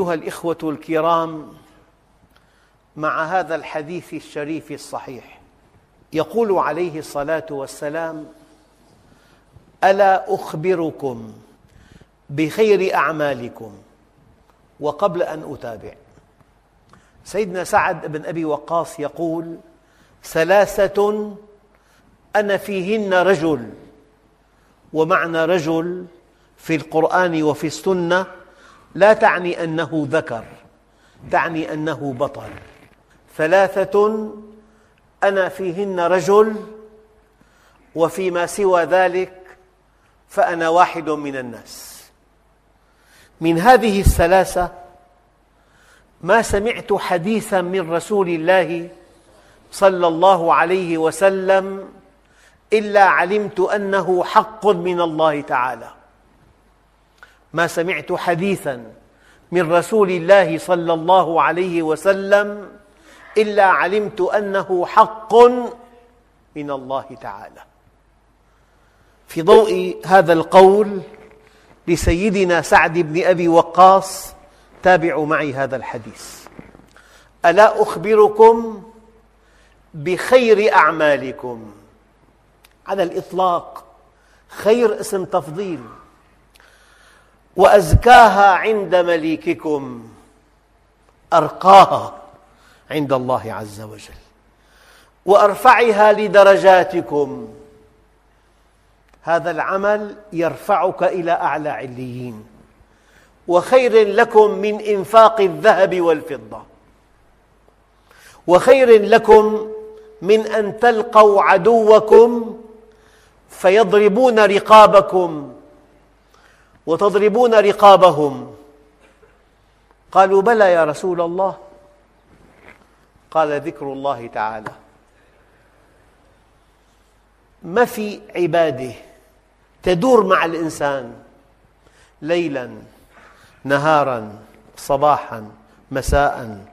أيها الإخوة الكرام مع هذا الحديث الشريف الصحيح يقول عليه الصلاة والسلام ألا أخبركم بخير أعمالكم وقبل أن أتابع. سيدنا سعد بن أبي وقاص يقول ثلاثة أنا فيهن رجل ومعنى رجل في القرآن وفي السنة لا تعني أنه ذكر تعني أنه بطل. ثلاثة أنا فيهن رجل وفيما سوى ذلك فأنا واحد من الناس. من هذه الثلاثة ما سمعت حديثا من رسول الله صلى الله عليه وسلم إلا علمت أنه حق من الله تعالى. ما سمعت حديثا من رسول الله صلى الله عليه وسلم إلا علمت أنه حق من الله تعالى. في ضوء هذا القول لسيدنا سعد بن أبي وقاص تابعوا معي هذا الحديث. ألا أخبركم بخير أعمالكم؟ على الإطلاق خير اسم تفضيل. وأزكاها عند مليككم. أرقاها عند الله عز وجل. وأرفعها لدرجاتكم. هذا العمل يرفعك إلى أعلى عليين. وخير لكم من إنفاق الذهب والفضة. وخير لكم من أن تلقوا عدوكم فيضربون رقابكم. وتضربون رقابهم. قالوا بلى يا رسول الله. قال ذكر الله تعالى. ما في عبادة تدور مع الإنسان ليلا نهارا صباحا مساء.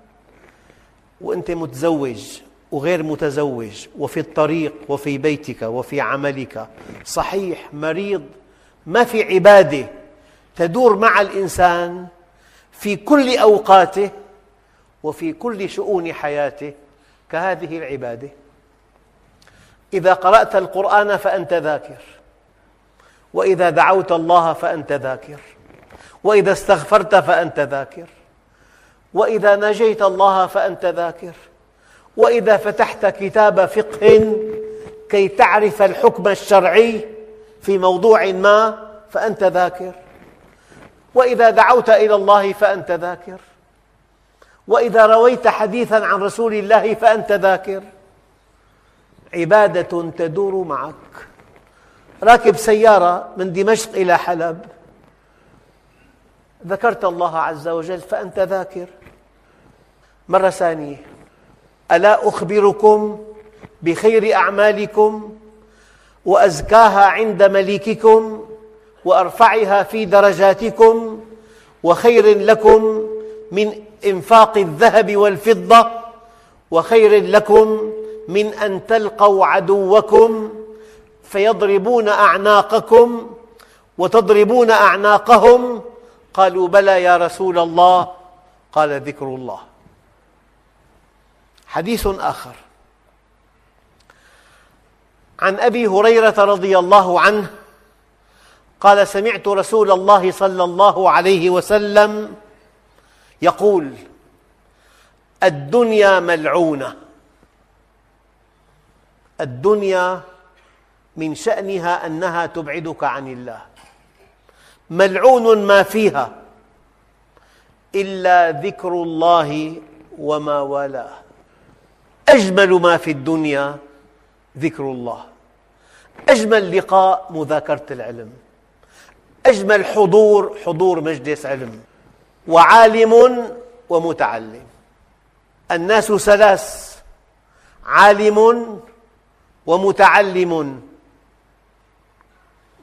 وأنت متزوج وغير متزوج وفي الطريق وفي بيتك وفي عملك. صحيح مريض ما في عبادة تدور مع الإنسان في كل أوقاته وفي كل شؤون حياته كهذه العبادة. إذا قرأت القرآن فأنت ذاكر وإذا دعوت الله فأنت ذاكر وإذا استغفرت فأنت ذاكر وإذا ناجيت الله فأنت ذاكر وإذا فتحت كتاب فقه كي تعرف الحكم الشرعي في موضوع ما فأنت ذاكر. وإذا دعوت إلى الله فأنت ذاكر. وإذا رويت حديثا عن رسول الله فأنت ذاكر. عبادة تدور معك. راكب سيارة من دمشق إلى حلب. ذكرت الله عز وجل فأنت ذاكر. مرة ثانية. ألا أخبركم بخير أعمالكم وأزكاها عند مليككم؟ وأرفعها في درجاتكم وخير لكم من إنفاق الذهب والفضة وخير لكم من أن تلقوا عدوكم فيضربون أعناقكم وتضربون أعناقهم قالوا بلى يا رسول الله قال ذكر الله. حديث آخر. عن أبي هريرة رضي الله عنه قال سمعت رسول الله صلى الله عليه وسلم يقول الدنيا ملعونة. الدنيا من شأنها أنها تبعدك عن الله. ملعون ما فيها إلا ذكر الله وما والاه. أجمل ما في الدنيا ذكر الله. أجمل لقاء مذاكرة العلم. أجمل حضور حضور مجلس علم. وعالم ومتعلم. الناس ثلاث عالم ومتعلم.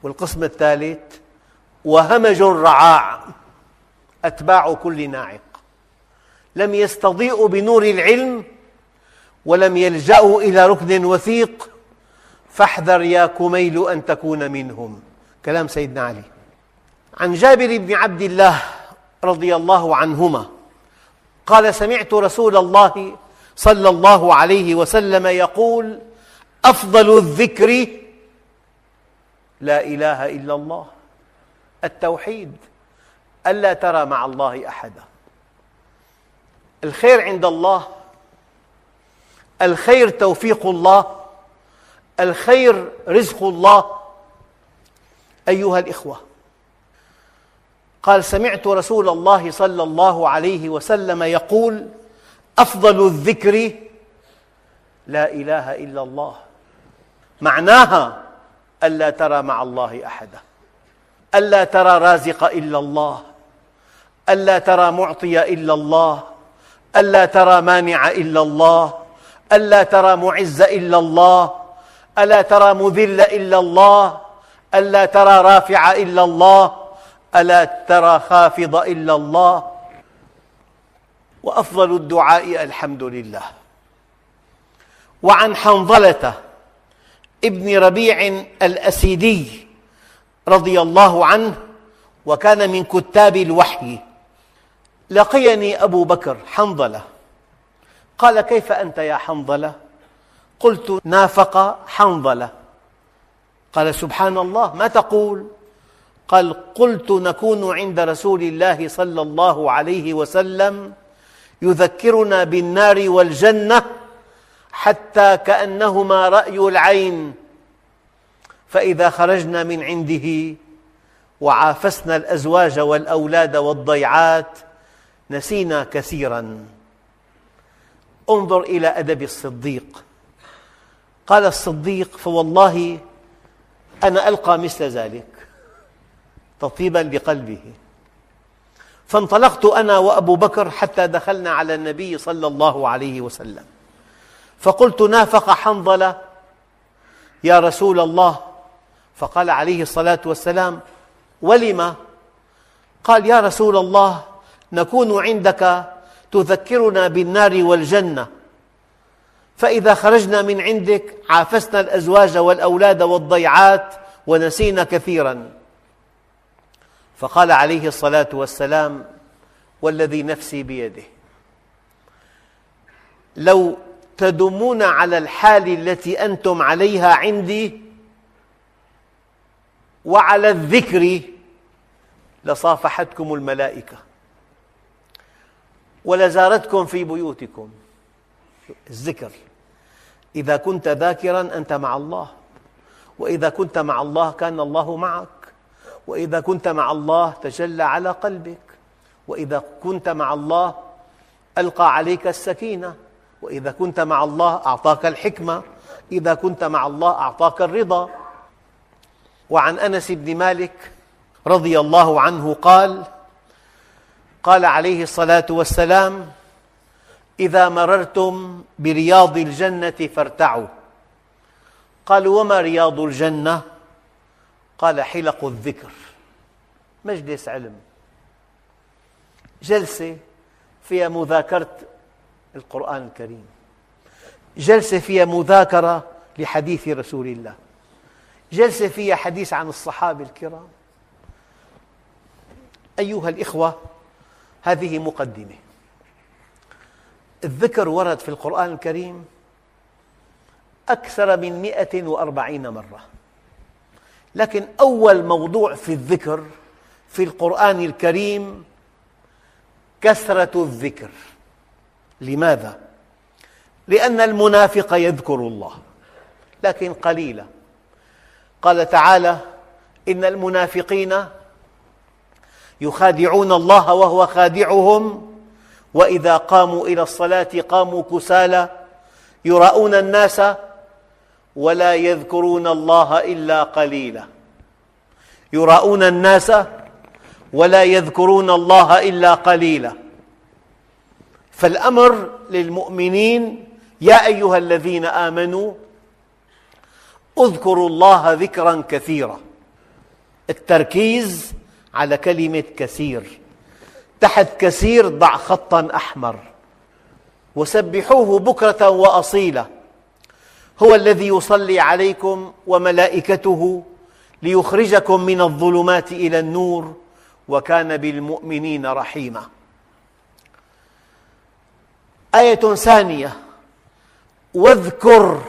والقسم الثالث وهمج رعاع أتباع كل ناعق. لم يستضيئوا بنور العلم ولم يلجأوا إلى ركن وثيق. فاحذر يا كميل أن تكون منهم. كلام سيدنا علي. عن جابر بن عبد الله رضي الله عنهما قال سمعت رسول الله صلى الله عليه وسلم يقول أفضل الذكر لا إله إلا الله التوحيد ألا ترى مع الله أحدا. الخير عند الله الخير توفيق الله الخير رزق الله. أيها الإخوة قال سمعت رسول الله صلى الله عليه وسلم يقول أفضل الذكر لا إله إلا الله. معناها ألا ترى مع الله أحدا ألا ترى رازق إلا الله ألا ترى معطي إلا الله ألا ترى مانع إلا الله ألا ترى معز إلا الله ألا ترى مذل إلا الله ألا ترى رافع إلا الله ألا ترى خافض إلا الله؟ وأفضل الدعاء الحمد لله. وعن حنظلة ابن ربيع الأسيدي رضي الله عنه وكان من كتاب الوحي. لقيني أبو بكر حنظلة. قال كيف أنت يا حنظلة؟ قلت نافق حنظلة. قال سبحان الله ما تقول؟ قال قلت نكون عند رسول الله صلى الله عليه وسلم يذكرنا بالنار والجنة حتى كأنهما رأي العين. فإذا خرجنا من عنده وعافسنا الأزواج والأولاد والضيعات نسينا كثيراً. انظر إلى أدب الصديق. قال الصديق فوالله أنا ألقى مثل ذلك. تطيبا لقلبه فانطلقت أنا وأبو بكر حتى دخلنا على النبي صلى الله عليه وسلم. فقلت نافق حنظلة يا رسول الله. فقال عليه الصلاة والسلام ولم؟ قال يا رسول الله نكون عندك تذكرنا بالنار والجنة. فإذا خرجنا من عندك عافسنا الأزواج والأولاد والضيعات ونسينا كثيراً. فقال عليه الصلاة والسلام والذي نفسي بيده. لو تدمون على الحال التي أنتم عليها عندي وعلى الذكر لصافحتكم الملائكة ولزارتكم في بيوتكم. الذكر. إذا كنت ذاكراً أنت مع الله وإذا كنت مع الله كان الله معك. وإذا كنت مع الله تجلى على قلبك. وإذا كنت مع الله ألقى عليك السكينة. وإذا كنت مع الله أعطاك الحكمة. إذا كنت مع الله أعطاك الرضا. وعن أنس بن مالك رضي الله عنه قال قال عليه الصلاة والسلام إذا مررتم برياض الجنة فارتعوا. قالوا وما رياض الجنة؟ قال حلق الذكر. مجلس علم. جلسة فيها مذاكرة القرآن الكريم. جلسة فيها مذاكرة لحديث رسول الله. جلسة فيها حديث عن الصحابة الكرام. أيها الإخوة هذه مقدمة. الذكر ورد في القرآن الكريم أكثر من مئة وأربعين مرة. لكن أول موضوع في الذكر في القرآن الكريم كثرة الذكر لماذا؟ لأن المنافق يذكر الله لكن قليلا قال تعالى إن المنافقين يخادعون الله وهو خادعهم وإذا قاموا إلى الصلاة قاموا كسالى يراءون الناس ولا يذكرون الله إلا قليلا. يراءون الناس ولا يذكرون الله إلا قليلا. فالأمر للمؤمنين يا أيها الذين آمنوا اذكروا الله ذكرا كثيرا. التركيز على كلمة كثير. تحت كثير ضع خطا أحمر. وسبحوه بكرة وأصيلا. هو الذي يصلي عليكم وملائكته ليخرجكم من الظلمات إلى النور وكان بالمؤمنين رحيما. آية ثانية. واذكر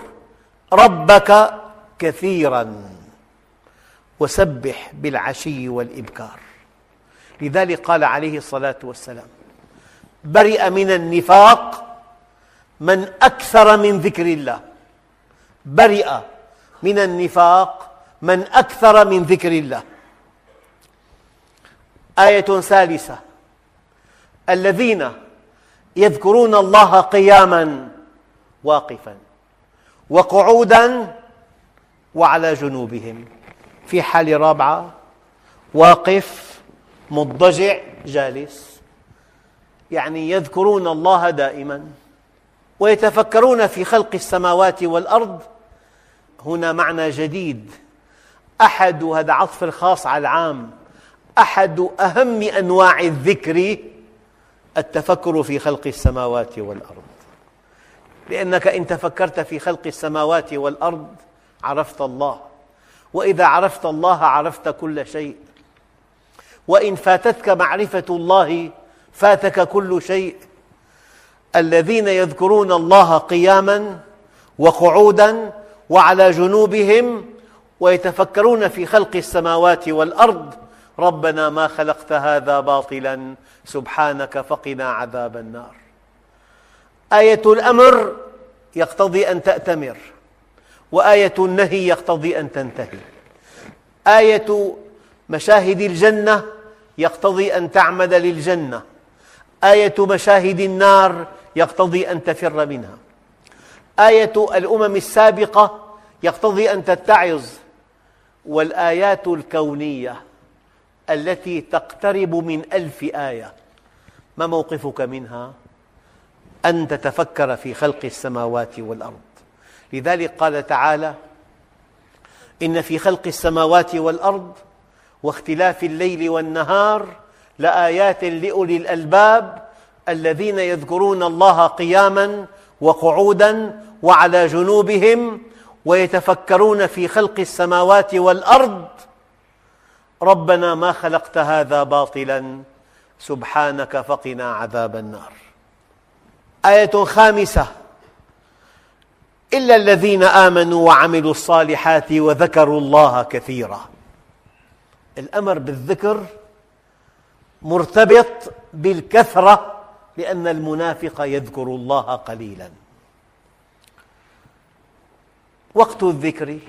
ربك كثيرا وسبح بالعشي والإبكار. لذلك قال عليه الصلاة والسلام برئ من النفاق من أكثر من ذكر الله. برئ من النفاق من أكثر من ذكر الله. آية ثالثة. الذين يذكرون الله قياما واقفا وقعودا وعلى جنوبهم. في حالة رابعة واقف مضطجع جالس. يعني يذكرون الله دائما ويتفكرون في خلق السماوات والأرض هنا معنى جديد. أحد هذا عطف الخاص على العام أحد أهم أنواع الذكر التفكر في خلق السماوات والأرض. لأنك إن تفكرت في خلق السماوات والأرض عرفت الله. وإذا عرفت الله عرفت كل شيء. وإن فاتتك معرفة الله فاتك كل شيء. الذين يذكرون الله قياما وقعودا وعلى جنوبهم ويتفكرون في خلق السماوات والأرض. ربنا ما خلقت هذا باطلا سبحانك فقنا عذاب النار. آية الأمر يقتضي أن تأتمر وآية النهي يقتضي أن تنتهي. آية مشاهد الجنة يقتضي أن تعمد للجنة. آية مشاهد النار يقتضي أن تفر منها. آية الأمم السابقة يقتضي أن تتعظ والآيات الكونية التي تقترب من ألف آية ما موقفك منها؟ أن تتفكر في خلق السماوات والأرض لذلك قال تعالى إن في خلق السماوات والأرض واختلاف الليل والنهار لآيات لأولي الألباب الذين يذكرون الله قياما وقعودا وعلى جنوبهم ويتفكرون في خلق السماوات والأرض. ربنا ما خلقت هذا باطلا سبحانك فقنا عذاب النار. آية خامسة. إلا الذين آمنوا وعملوا الصالحات وذكروا الله كثيرا. الأمر بالذكر مرتبط بالكثرة لأن المنافق يذكر الله قليلا. وقت الذكر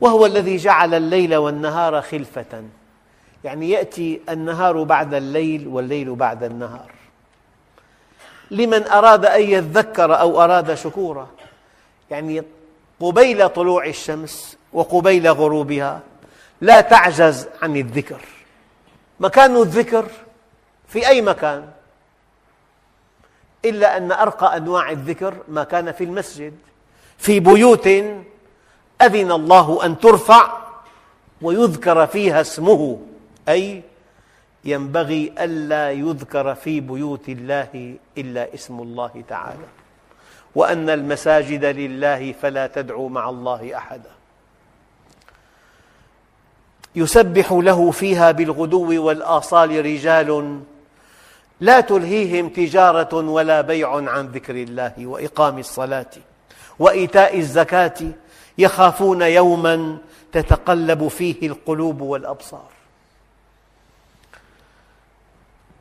وهو الذي جعل الليل والنهار خلفة. يعني يأتي النهار بعد الليل والليل بعد النهار. لمن أراد أن يذكر أو أراد شكورا يعني قبيل طلوع الشمس وقبيل غروبها لا تعجز عن الذكر. مكان الذكر في أي مكان؟ إلا أن أرقى أنواع الذكر ما كان في المسجد. في بيوت أذن الله أن ترفع ويذكر فيها اسمه أي ينبغي ألا يذكر في بيوت الله إلا اسم الله تعالى. وأن المساجد لله فلا تدعوا مع الله أحدا. يسبح له فيها بالغدو والآصال رجال لا تلهيهم تجارة ولا بيع عن ذكر الله وإقام الصلاة وإيتاء الزكاة يخافون يوما تتقلب فيه القلوب والأبصار.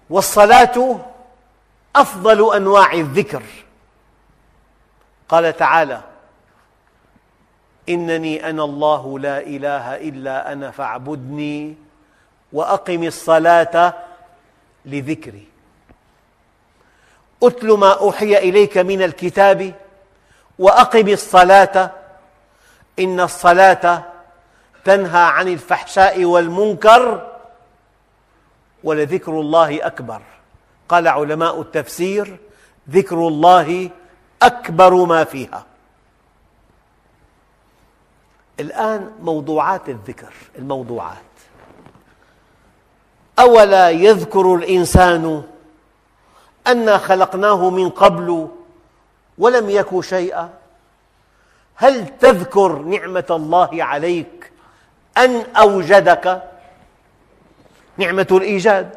والصلاة أفضل أنواع الذكر. قال تعالى إنني أنا الله لا إله إلا أنا فاعبدني وأقم الصلاة لذكري. أتل ما أوحي إليك من الكتاب وأقم الصلاة. إن الصلاة تنهى عن الفحشاء والمنكر ولذكر الله أكبر. قال علماء التفسير ذكر الله أكبر ما فيها. الآن موضوعات الذكر الموضوعات. أولا يذكر الإنسان أنا خلقناه من قبل ولم يك شيئا. هل تذكر نعمة الله عليك أن أوجدك؟ نعمة الإيجاد.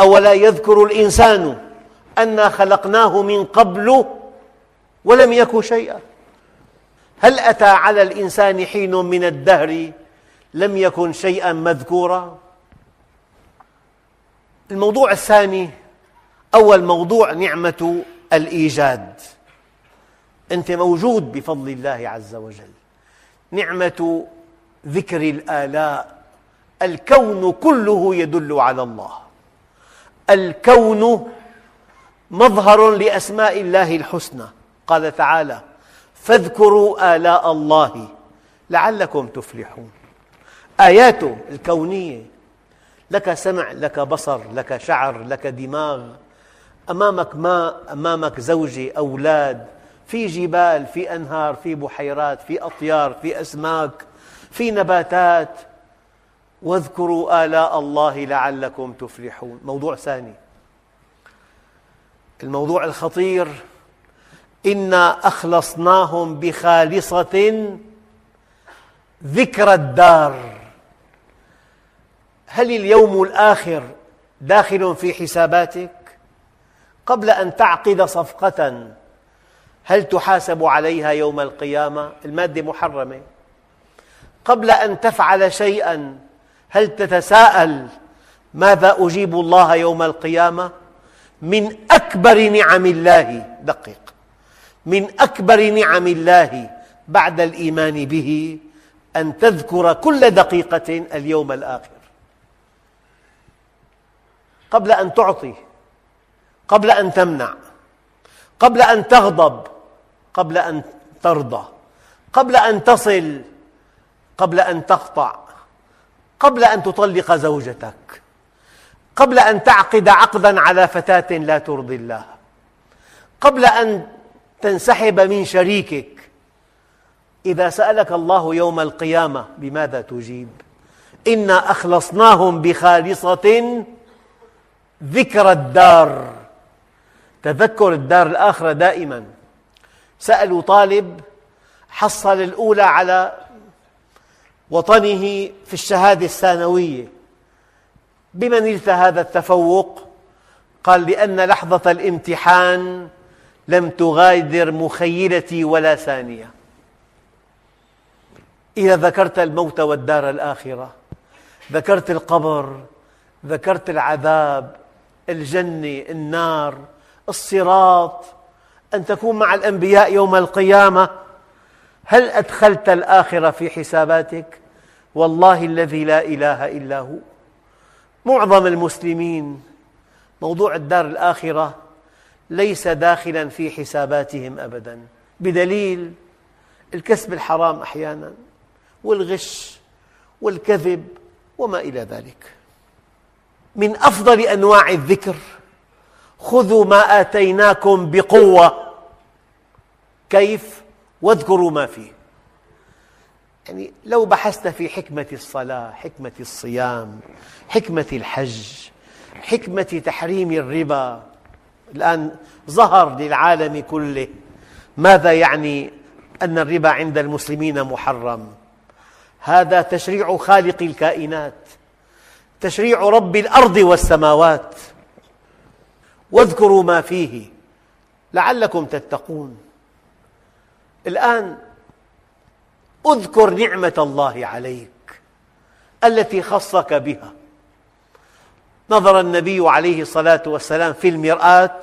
أولا يذكر الإنسان أنا خلقناه من قبل ولم يك شيئا. هل أتى على الإنسان حين من الدهر لم يكن شيئا مذكورا؟ الموضوع الثاني أول موضوع نعمة الإيجاد. أنت موجود بفضل الله عز وجل. نعمة ذكر الآلاء. الكون كله يدل على الله. الكون مظهر لأسماء الله الحسنى. قال تعالى فاذكروا آلاء الله لعلكم تفلحون. آياته الكونية لك سمع لك بصر لك شعر لك دماغ. أمامك ماء أمامك زوجة أولاد في جبال في أنهار في بحيرات في أطيار في أسماك في نباتات. واذكروا آلاء الله لعلكم تفلحون. موضوع ثاني. الموضوع الخطير. إنا أخلصناهم بخالصة ذكر الدار. هل اليوم الآخر داخل في حساباتك؟ قبل أن تعقد صفقة هل تحاسب عليها يوم القيامة؟ المادة محرمة قبل أن تفعل شيئا هل تتساءل ماذا أجيب الله يوم القيامة؟ من أكبر نعم الله دقق من أكبر نعم الله بعد الإيمان به أن تذكر كل دقيقة اليوم الآخر قبل أن تعطي قبل أن تمنع قبل أن تغضب قبل أن ترضى قبل أن تصل قبل أن تقطع قبل أن تطلق زوجتك قبل أن تعقد عقدا على فتاة لا ترضي الله قبل أن تنسحب من شريكك إذا سألك الله يوم القيامة بماذا تجيب؟ إنا أخلصناهم بخالصة ذكر الدار تذكر الدار الآخرة دائما. سألوا طالب حصل الأولى على وطنه في الشهادة الثانوية. بما نلت هذا التفوق؟ قال لأن لحظة الامتحان لم تغادر مخيلتي ولا ثانية. إذا ذكرت الموت والدار الآخرة ذكرت القبر ذكرت العذاب الجنة النار الصراط أن تكون مع الأنبياء يوم القيامة. هل أدخلت الآخرة في حساباتك؟ والله الذي لا إله إلا هو. معظم المسلمين موضوع الدار الآخرة ليس داخلا في حساباتهم أبدا. بدليل الكسب الحرام أحيانا والغش والكذب وما إلى ذلك. من أفضل أنواع الذكر خذوا ما آتيناكم بقوة. كيف؟ واذكروا ما فيه. يعني لو بحثت في حكمة الصلاة حكمة الصيام حكمة الحج حكمة تحريم الربا الآن ظهر للعالم كله ماذا يعني أن الربا عند المسلمين محرم. هذا تشريع خالق الكائنات تشريع رب الأرض والسماوات. واذكروا ما فيه لعلكم تتقون. الآن اذكر نعمة الله عليك التي خصك بها. نظر النبي عليه الصلاة والسلام في المرآة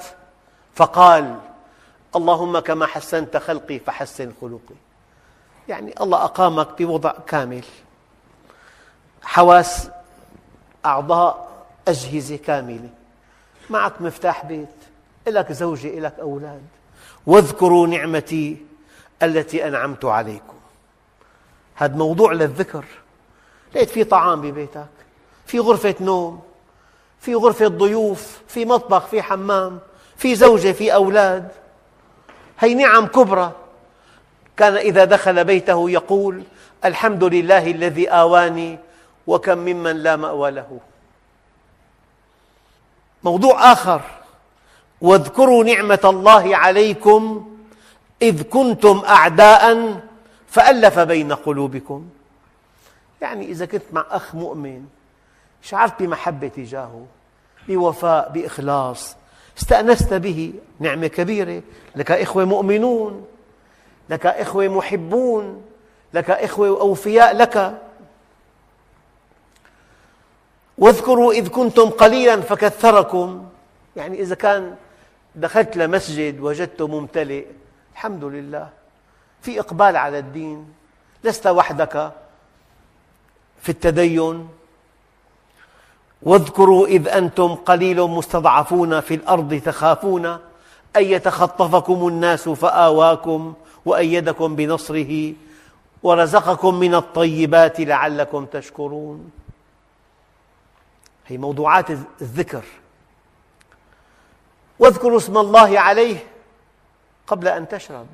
فقال اللهم كما حسنت خلقي فحسن خلقي. يعني الله أقامك بوضع كامل. حواس أعضاء أجهزة كاملة. معك مفتاح بيت لك زوجة لك أولاد. واذكروا نعمتي التي أنعمت عليكم. هذا موضوع للذكر. لقيت في طعام ببيتك في غرفة نوم في غرفة ضيوف في مطبخ في حمام في زوجة في أولاد. هي نعم كبرى. كان إذا دخل بيته يقول الحمد لله الذي آواني وكم ممن لا مأوى له. موضوع آخر. واذكروا نعمة الله عليكم إذ كنتم أعداء فألف بين قلوبكم. يعني إذا كنت مع أخ مؤمن شعرت بمحبة تجاهه بوفاء بإخلاص استأنست به. نعمة كبيرة. لك إخوة مؤمنون لك إخوة محبون لك إخوة أوفياء لك. واذكروا إذ كنتم قليلا فكثركم. يعني إذا كان دخلت لمسجد وجدته ممتلئ الحمد لله. في إقبال على الدين. لست وحدك في التدين. واذكروا إذ أنتم قليل مستضعفون في الأرض تخافون أن يتخطفكم الناس فآواكم وأيدكم بنصره ورزقكم من الطيبات لعلكم تشكرون. هي موضوعات الذكر. واذكروا اسم الله عليه قبل أن تشرب.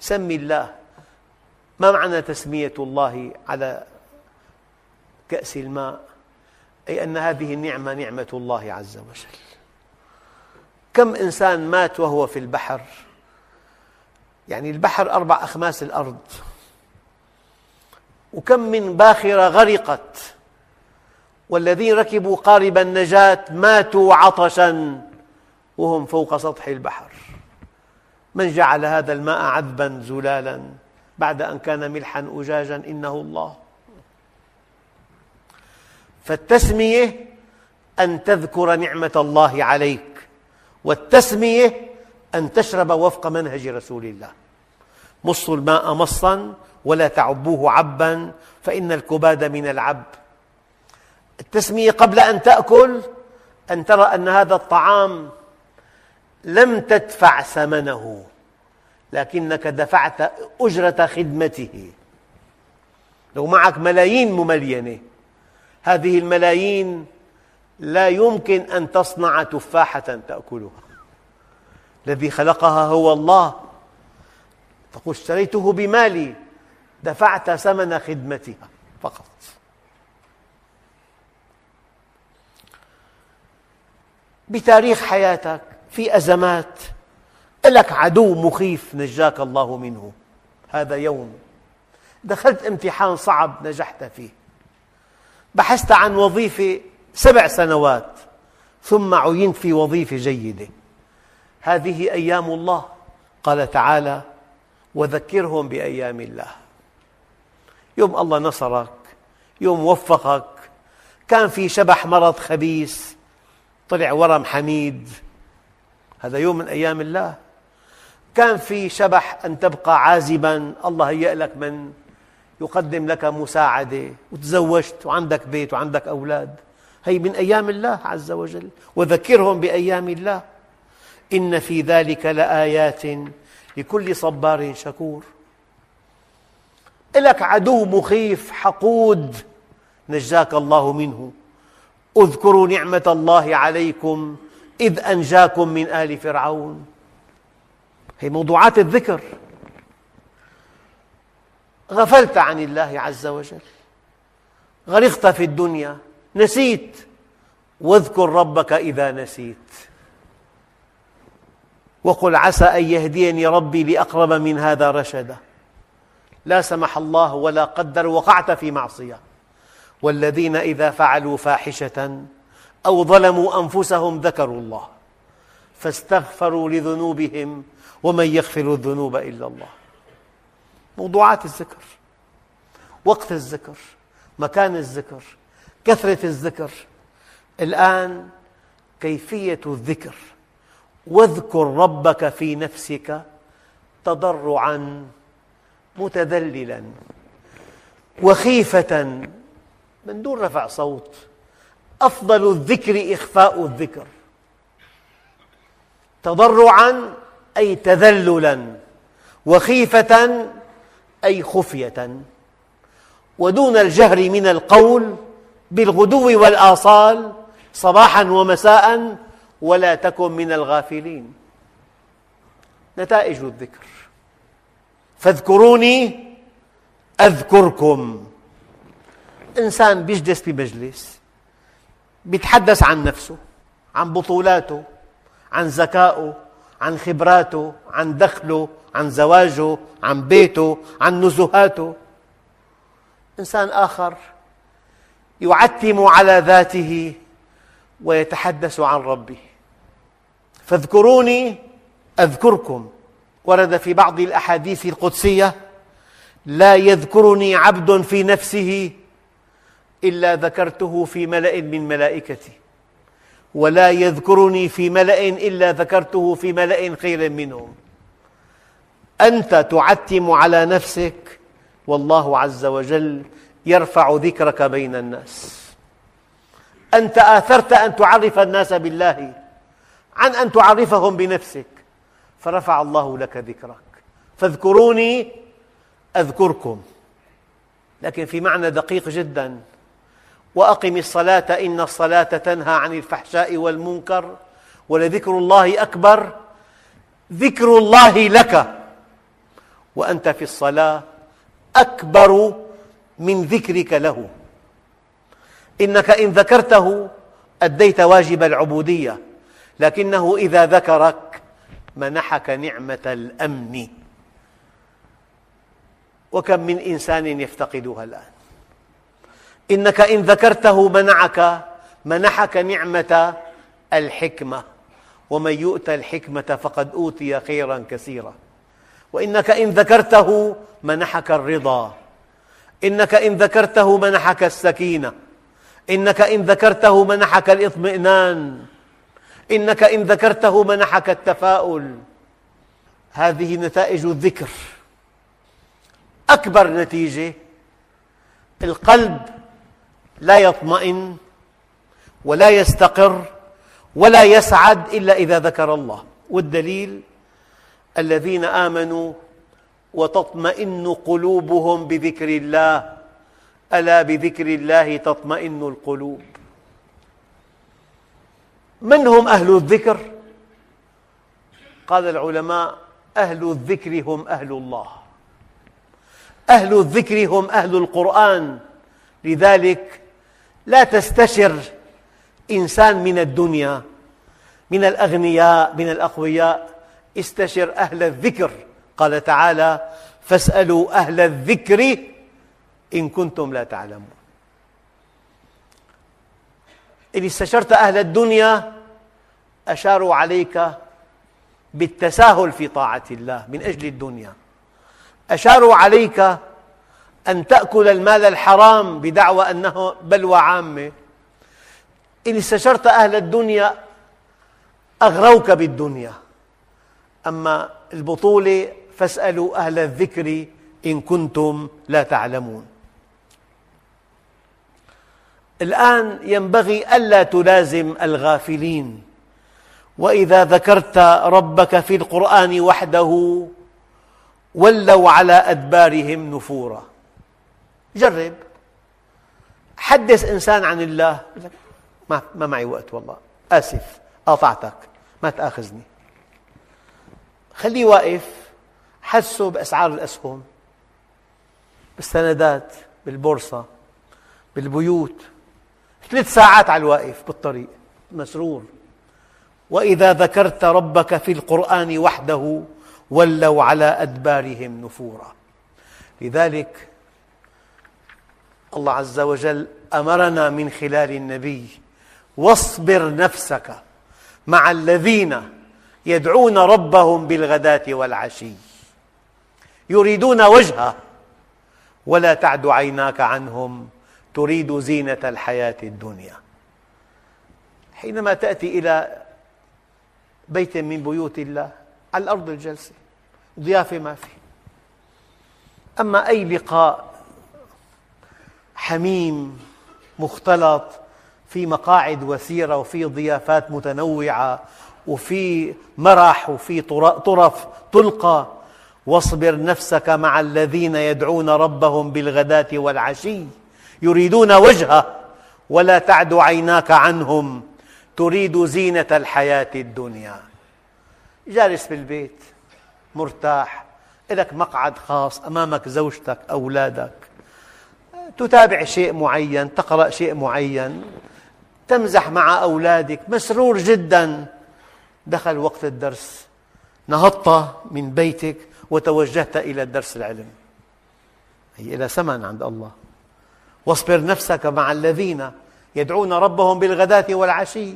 سم الله. ما معنى تسمية الله على كأس الماء؟ أي أن هذه النعمة نعمة الله عز وجل. كم إنسان مات وهو في البحر؟ يعني البحر أربع أخماس الأرض. وكم من باخرة غرقت. والذين ركبوا قارب النجاة ماتوا عطشا وهم فوق سطح البحر. من جعل هذا الماء عذبا زلالا بعد أن كان ملحا أجاجا إنه الله. فالتسمية أن تذكر نعمة الله عليك والتسمية أن تشرب وفق منهج رسول الله. مصوا الماء مصا ولا تعبوه عبا فإن الكباد من العب. التسمية قبل أن تأكل أن ترى أن هذا الطعام لم تدفع ثمنه لكنك دفعت أجرة خدمته. لو معك ملايين مملينة هذه الملايين لا يمكن أن تصنع تفاحة تأكلها. الذي خلقها هو الله. تقول اشتريته بمالي دفعت ثمن خدمتها فقط. بتاريخ حياتك في أزمات. لك عدو مخيف نجاك الله منه. هذا يوم دخلت امتحان صعب نجحت فيه. بحثت عن وظيفة سبع سنوات ثم عينت في وظيفة جيدة. هذه أيام الله. قال تعالى وذكرهم بأيام الله. يوم الله نصرك يوم وفقك كان في شبح مرض خبيث طلع ورم حميد. هذا يوم من أيام الله. كان في شبح أن تبقى عازبا. الله هيأ لك من يقدم لك مساعدة. وتزوجت وعندك بيت وعندك أولاد. هي من أيام الله عز وجل. وذكرهم بأيام الله. إن في ذلك لآيات لكل صبار شكور. لك عدو مخيف حقود. نجاك الله منه. اذكروا نعمة الله عليكم إذ أنجاكم من آل فرعون. هي موضوعات الذكر. غفلت عن الله عز وجل. غرقت في الدنيا. نسيت. واذكر ربك إذا نسيت. وقل عسى أن يهديني ربي لأقرب من هذا رشدا. لا سمح الله ولا قدر وقعت في معصية. والذين إذا فعلوا فاحشة أو ظلموا أنفسهم ذكروا الله فاستغفروا لذنوبهم ومن يغفر الذنوب إلا الله. موضوعات الذكر وقت الذكر مكان الذكر كثرة الذكر. الآن كيفية الذكر؟ واذكر ربك في نفسك تضرعا متذللا وخيفة من دون رفع صوت. أفضل الذكر إخفاء الذكر. تضرعا أي تذللا. وخيفة أي خفية. ودون الجهر من القول بالغدو والآصال صباحا ومساء ولا تكن من الغافلين. نتائج الذكر. فاذكروني أذكركم. إنسان يجلس بمجلس يتحدث عن نفسه عن بطولاته عن ذكائه عن خبراته عن دخله عن زواجه عن بيته عن نزهاته. إنسان آخر يعتم على ذاته ويتحدث عن ربه. فاذكروني أذكركم. ورد في بعض الأحاديث القدسية لا يذكرني عبد في نفسه إلا ذكرته في ملأ من ملائكتي. ولا يذكرني في ملأ إلا ذكرته في ملأ خير منهم. أنت تعتم على نفسك والله عز وجل يرفع ذكرك بين الناس. أنت آثرت أن تعرف الناس بالله عن أن تعرفهم بنفسك. فرفع الله لك ذكرك. فاذكروني أذكركم. لكن في معنى دقيق جدا وأقم الصلاة إن الصلاة تنهى عن الفحشاء والمنكر ولذكر الله أكبر. ذكر الله لك. وأنت في الصلاة أكبر من ذكرك له. إنك إن ذكرته أديت واجب العبودية لكنه إذا ذكرك منحك نعمة الأمن. وكم من إنسان يفتقدها الآن؟ إنك إن ذكرته منعك منحك نعمة الحكمة. ومن يؤت الحكمة فقد أوتي خيرا كثيرا. وإنك إن ذكرته منحك الرضا. إنك إن ذكرته منحك السكينة. إنك إن ذكرته منحك الإطمئنان. إنك إن ذكرته منحك التفاؤل. هذه نتائج الذكر. أكبر نتيجة القلب لا يطمئن ولا يستقر ولا يسعد إلا إذا ذكر الله. والدليل الذين آمنوا وتطمئن قلوبهم بذكر الله. ألا بذكر الله تطمئن القلوب؟ من هم أهل الذكر؟ قال العلماء أهل الذكر هم أهل الله. أهل الذكر هم أهل القرآن. لذلك لا تستشر إنسان من الدنيا من الأغنياء من الأقوياء. استشر أهل الذكر قال تعالى فاسألوا أهل الذكر إن كنتم لا تعلمون. إن استشرت أهل الدنيا أشاروا عليك بالتساهل في طاعة الله من أجل الدنيا. أشاروا عليك أن تأكل المال الحرام بدعوى أنه بلوى عامة. إن استشرت أهل الدنيا أغروك بالدنيا. أما البطولة فاسألوا أهل الذكر إن كنتم لا تعلمون. الآن ينبغي ألا تلازم الغافلين. وإذا ذكرت ربك في القرآن وحده ولوا على أدبارهم نفورا. جرب. حدث إنسان عن الله. ما, ما معي وقت والله. آسف. قاطعتك. ما تآخذني. خليه واقف. حسه بأسعار الأسهم. بالسندات بالبورصة بالبيوت. ثلاث ساعات على الواقف بالطريق. مسرور. وإذا ذكرت ربك في القرآن وحده ولوا على أدبارهم نفورا. لذلك الله عز وجل أمرنا من خلال النبي واصبر نفسك مع الذين يدعون ربهم بالغداة والعشي. يريدون وجهه ولا تعد عيناك عنهم تريد زينة الحياة الدنيا. حينما تأتي إلى بيت من بيوت الله على الأرض الجلسة ضيافة ما في أما أي لقاء حميم مختلط في مقاعد وسيرة وفي ضيافات متنوعة وفي مرح وفي طرف تلقى. واصبر نفسك مع الذين يدعون ربهم بالغداة والعشي يريدون وجهه ولا تعد عيناك عنهم تريد زينة الحياة الدنيا. جالس بالبيت مرتاح لك مقعد خاص أمامك زوجتك أولادك. تتابع شيء معين تقرأ شيء معين تمزح مع أولادك مسرور جدا. دخل وقت الدرس نهضت من بيتك وتوجهت إلى الدرس العلم. هي إلى ثمن عند الله. واصبر نفسك مع الذين يدعون ربهم بالغداة والعشي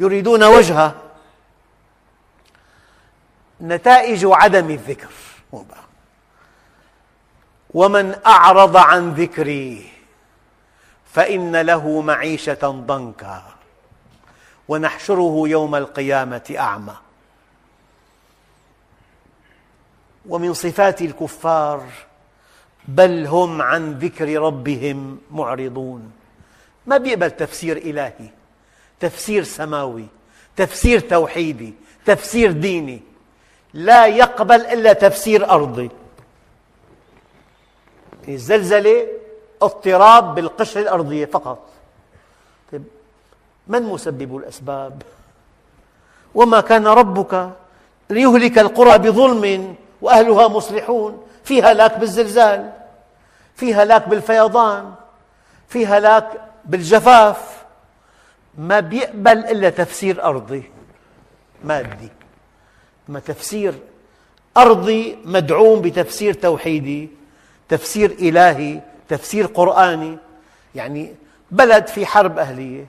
يريدون وجهه. نتائج عدم الذكر. ومن أعرض عن ذكري فإن له معيشة ضنكا ونحشره يوم القيامة أعمى. ومن صفات الكفار بل هم عن ذكر ربهم معرضون. ما بيقبل تفسير إلهي؟ تفسير سماوي تفسير توحيدي تفسير ديني. لا يقبل إلا تفسير أرضي. الزلزلة اضطراب بالقشرة الأرضية فقط. طيب من مسبب الأسباب؟ وما كان ربك ليهلك القرى بظلم وأهلها مصلحون؟ في هلاك بالزلزال في هلاك بالفيضان في هلاك بالجفاف. ما بيقبل إلا تفسير أرضي مادي. ما تفسير أرضي مدعوم بتفسير توحيدي. تفسير إلهي تفسير قرآني يعني بلد في حرب أهلية.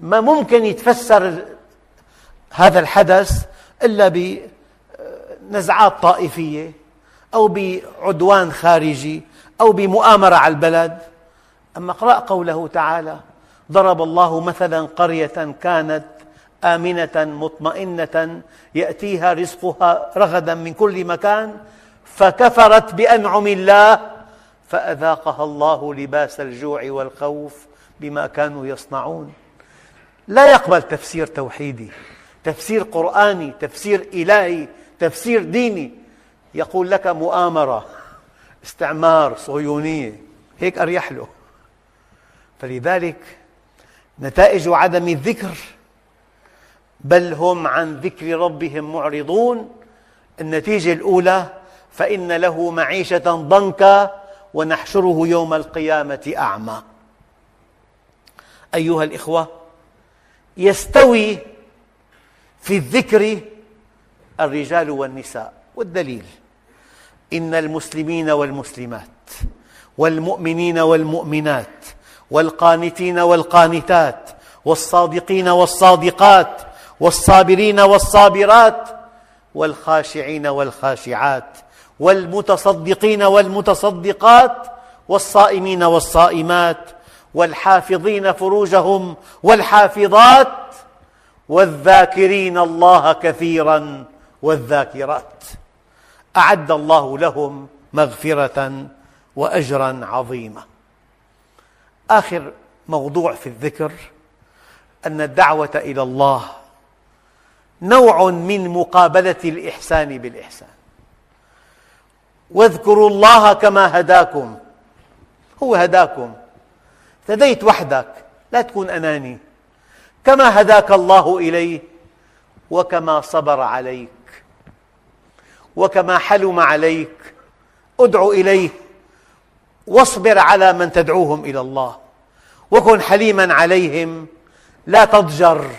ما ممكن يتفسر هذا الحدث إلا بنزعات طائفية أو بعدوان خارجي أو بمؤامرة على البلد. أما اقرأ قوله تعالى ضرب الله مثلا قرية كانت آمنة مطمئنة يأتيها رزقها رغدا من كل مكان فكفرت بأنعم الله فأذاقها الله لباس الجوع والخوف بما كانوا يصنعون. لا يقبل تفسير توحيدي تفسير قرآني تفسير إلهي تفسير ديني. يقول لك مؤامرة استعمار صهيونية هيك أريح له. فلذلك نتائج عدم الذكر بل هم عن ذكر ربهم معرضون. النتيجة الأولى فإن له معيشة ضنكا ونحشره يوم القيامة أعمى. أيها الإخوة يستوي في الذكر الرجال والنساء. والدليل إن المسلمين والمسلمات والمؤمنين والمؤمنات والقانتين والقانتات والصادقين والصادقات والصابرين والصابرات والخاشعين والخاشعات والمتصدقين والمتصدقات والصائمين والصائمات والحافظين فروجهم والحافظات والذاكرين الله كثيرا والذاكرات. أعد الله لهم مغفرة وأجرا عظيما آخر موضوع في الذكر أن الدعوة إلى الله نوع من مقابلة الإحسان بالإحسان. واذكروا الله كما هداكم. هو هداكم. اهتديت وحدك. لا تكون أناني. كما هداك الله إليه وكما صبر عليك وكما حلم عليك. ادع إليه. واصبر على من تدعوهم إلى الله. وكن حليما عليهم. لا تضجر.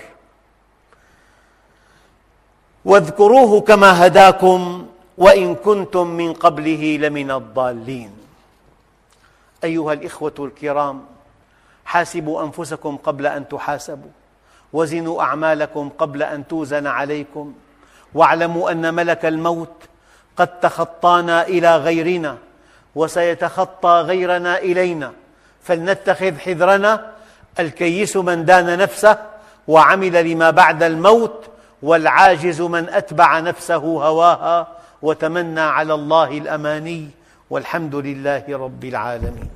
واذكروه كما هداكم. وإن كنتم من قبله لمن الضالين. أيها الإخوة الكرام حاسبوا أنفسكم قبل أن تحاسبوا وزنوا أعمالكم قبل أن توزن عليكم واعلموا أن ملك الموت قد تخطانا إلى غيرنا وسيتخطى غيرنا إلينا. فلنتخذ حذرنا الكيس من دان نفسه وعمل لما بعد الموت والعاجز من أتبع نفسه هواها. وتمنى على الله الأماني والحمد لله رب العالمين.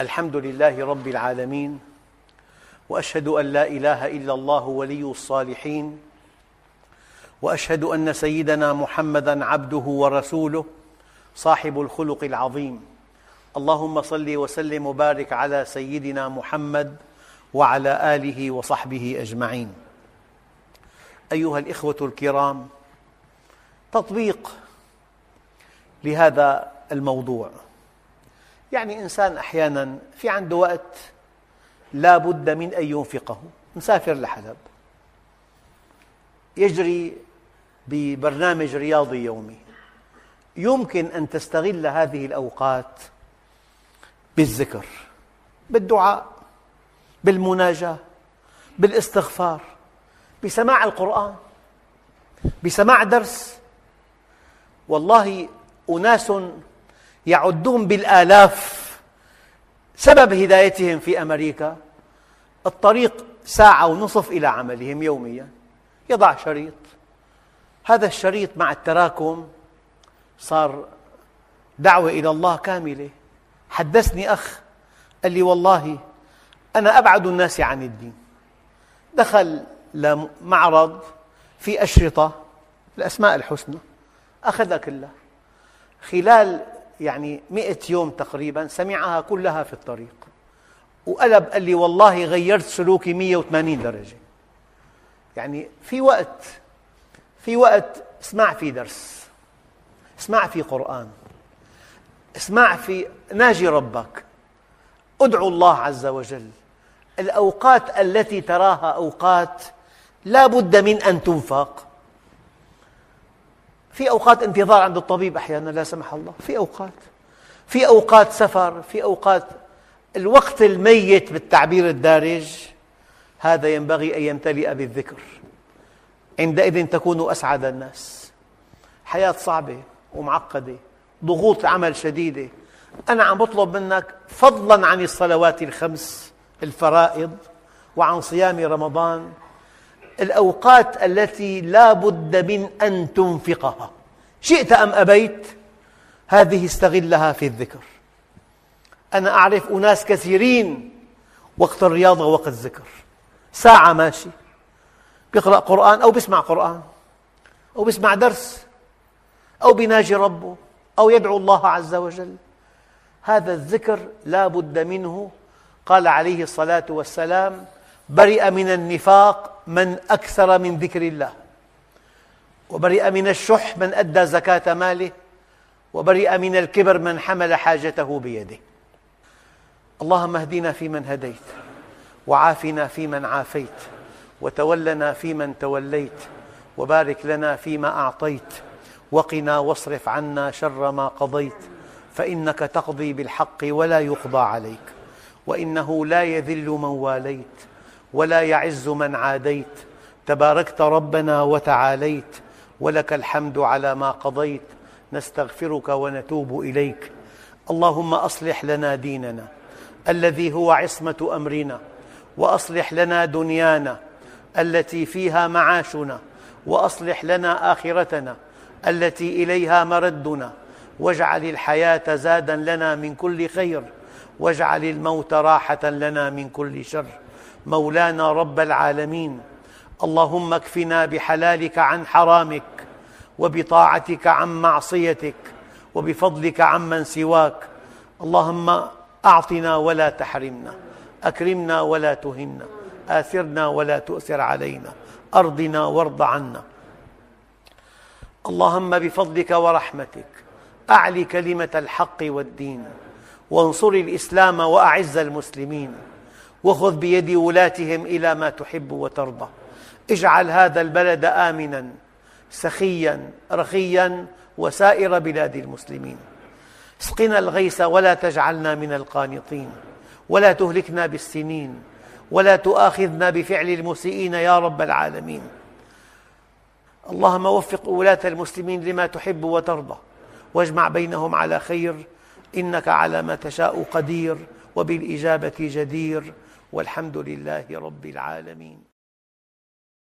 الحمد لله رب العالمين وأشهد أن لا إله إلا الله ولي الصالحين وأشهد أن سيدنا محمدا عبده ورسوله صاحب الخلق العظيم. اللهم صل وسلم وبارك على سيدنا محمد وعلى آله وصحبه أجمعين. أيها الإخوة الكرام تطبيق لهذا الموضوع. يعني إنسان أحيانا في عنده وقت لا بد من أن ينفقه مسافر لحلب يجري ببرنامج رياضي يومي. يمكن أن تستغل هذه الأوقات بالذكر بالدعاء بالمناجاة بالإستغفار بسماع القرآن بسماع درس. والله أناس يعدون بالآلاف سبب هدايتهم في أمريكا. الطريق ساعة ونصف إلى عملهم يوميا يضع شريط. هذا الشريط مع التراكم صار دعوة إلى الله كاملة. حدثني أخ قال لي والله أنا أبعد الناس عن الدين. دخل لمعرض في أشرطة الأسماء الحسنى. أخذها كلها. خلال يعني مئة يوم تقريبا سمعها كلها في الطريق. وقلب قال لي والله غيرت سلوكي 180 درجة. يعني في وقت في وقت اسمع في درس. اسمع في قرآن. اسمع في ناجي ربك. ادعو الله عز وجل. الأوقات التي تراها أوقات لا بد من أن تنفق. في أوقات انتظار عند الطبيب أحيانا لا سمح الله. في أوقات. في أوقات سفر في أوقات الوقت الميت بالتعبير الدارج. هذا ينبغي أن يمتلئ بالذكر. عندئذ تكون أسعد الناس. حياة صعبة. ومعقدة ضغوط عمل شديدة. أنا عم بطلب منك فضلا عن الصلوات الخمس الفرائض وعن صيام رمضان الأوقات التي لا بد من أن تنفقها. شئت أم أبيت؟ هذه استغلها في الذكر. أنا أعرف أناس كثيرين وقت الرياضة ووقت الذكر. ساعة ماشي. بيقرأ قرآن أو بيسمع قرآن أو بيسمع درس. أو بيناجي ربه أو يدعو الله عز وجل. هذا الذكر لا بد منه. قال عليه الصلاة والسلام برئ من النفاق من أكثر من ذكر الله وبرئ من الشح من أدى زكاة ماله وبرئ من الكبر من حمل حاجته بيده. اللهم اهدنا فيمن هديت وعافنا فيمن عافيت وتولنا فيمن توليت وبارك لنا فيما أعطيت وقنا واصرف عنا شر ما قضيت فإنك تقضي بالحق ولا يقضى عليك وإنه لا يذل من واليت ولا يعز من عاديت تباركت ربنا وتعاليت ولك الحمد على ما قضيت نستغفرك ونتوب إليك. اللهم أصلح لنا ديننا الذي هو عصمة أمرنا وأصلح لنا دنيانا التي فيها معاشنا وأصلح لنا آخرتنا التي إليها مردنا. واجعل الحياة زادا لنا من كل خير. واجعل الموت راحة لنا من كل شر. مولانا رب العالمين اللهم اكفنا بحلالك عن حرامك وبطاعتك عن معصيتك وبفضلك عمن سواك. اللهم أعطنا ولا تحرمنا أكرمنا ولا تهنا آثرنا ولا تؤثر علينا أرضنا وارض عنا. اللهم بفضلك ورحمتك أعل كلمة الحق والدين وانصر الإسلام وأعز المسلمين وخذ بيد ولاتهم إلى ما تحب وترضى. اجعل هذا البلد آمنا سخيا رخيا وسائر بلاد المسلمين. اسقنا الغيث ولا تجعلنا من القانطين ولا تهلكنا بالسنين ولا تؤاخذنا بفعل المسيئين يا رب العالمين. اللهم وفق ولاة المسلمين لما تحب وترضى. واجمع بينهم على خير. إنك على ما تشاء قدير. وبالإجابة جدير. والحمد لله رب العالمين.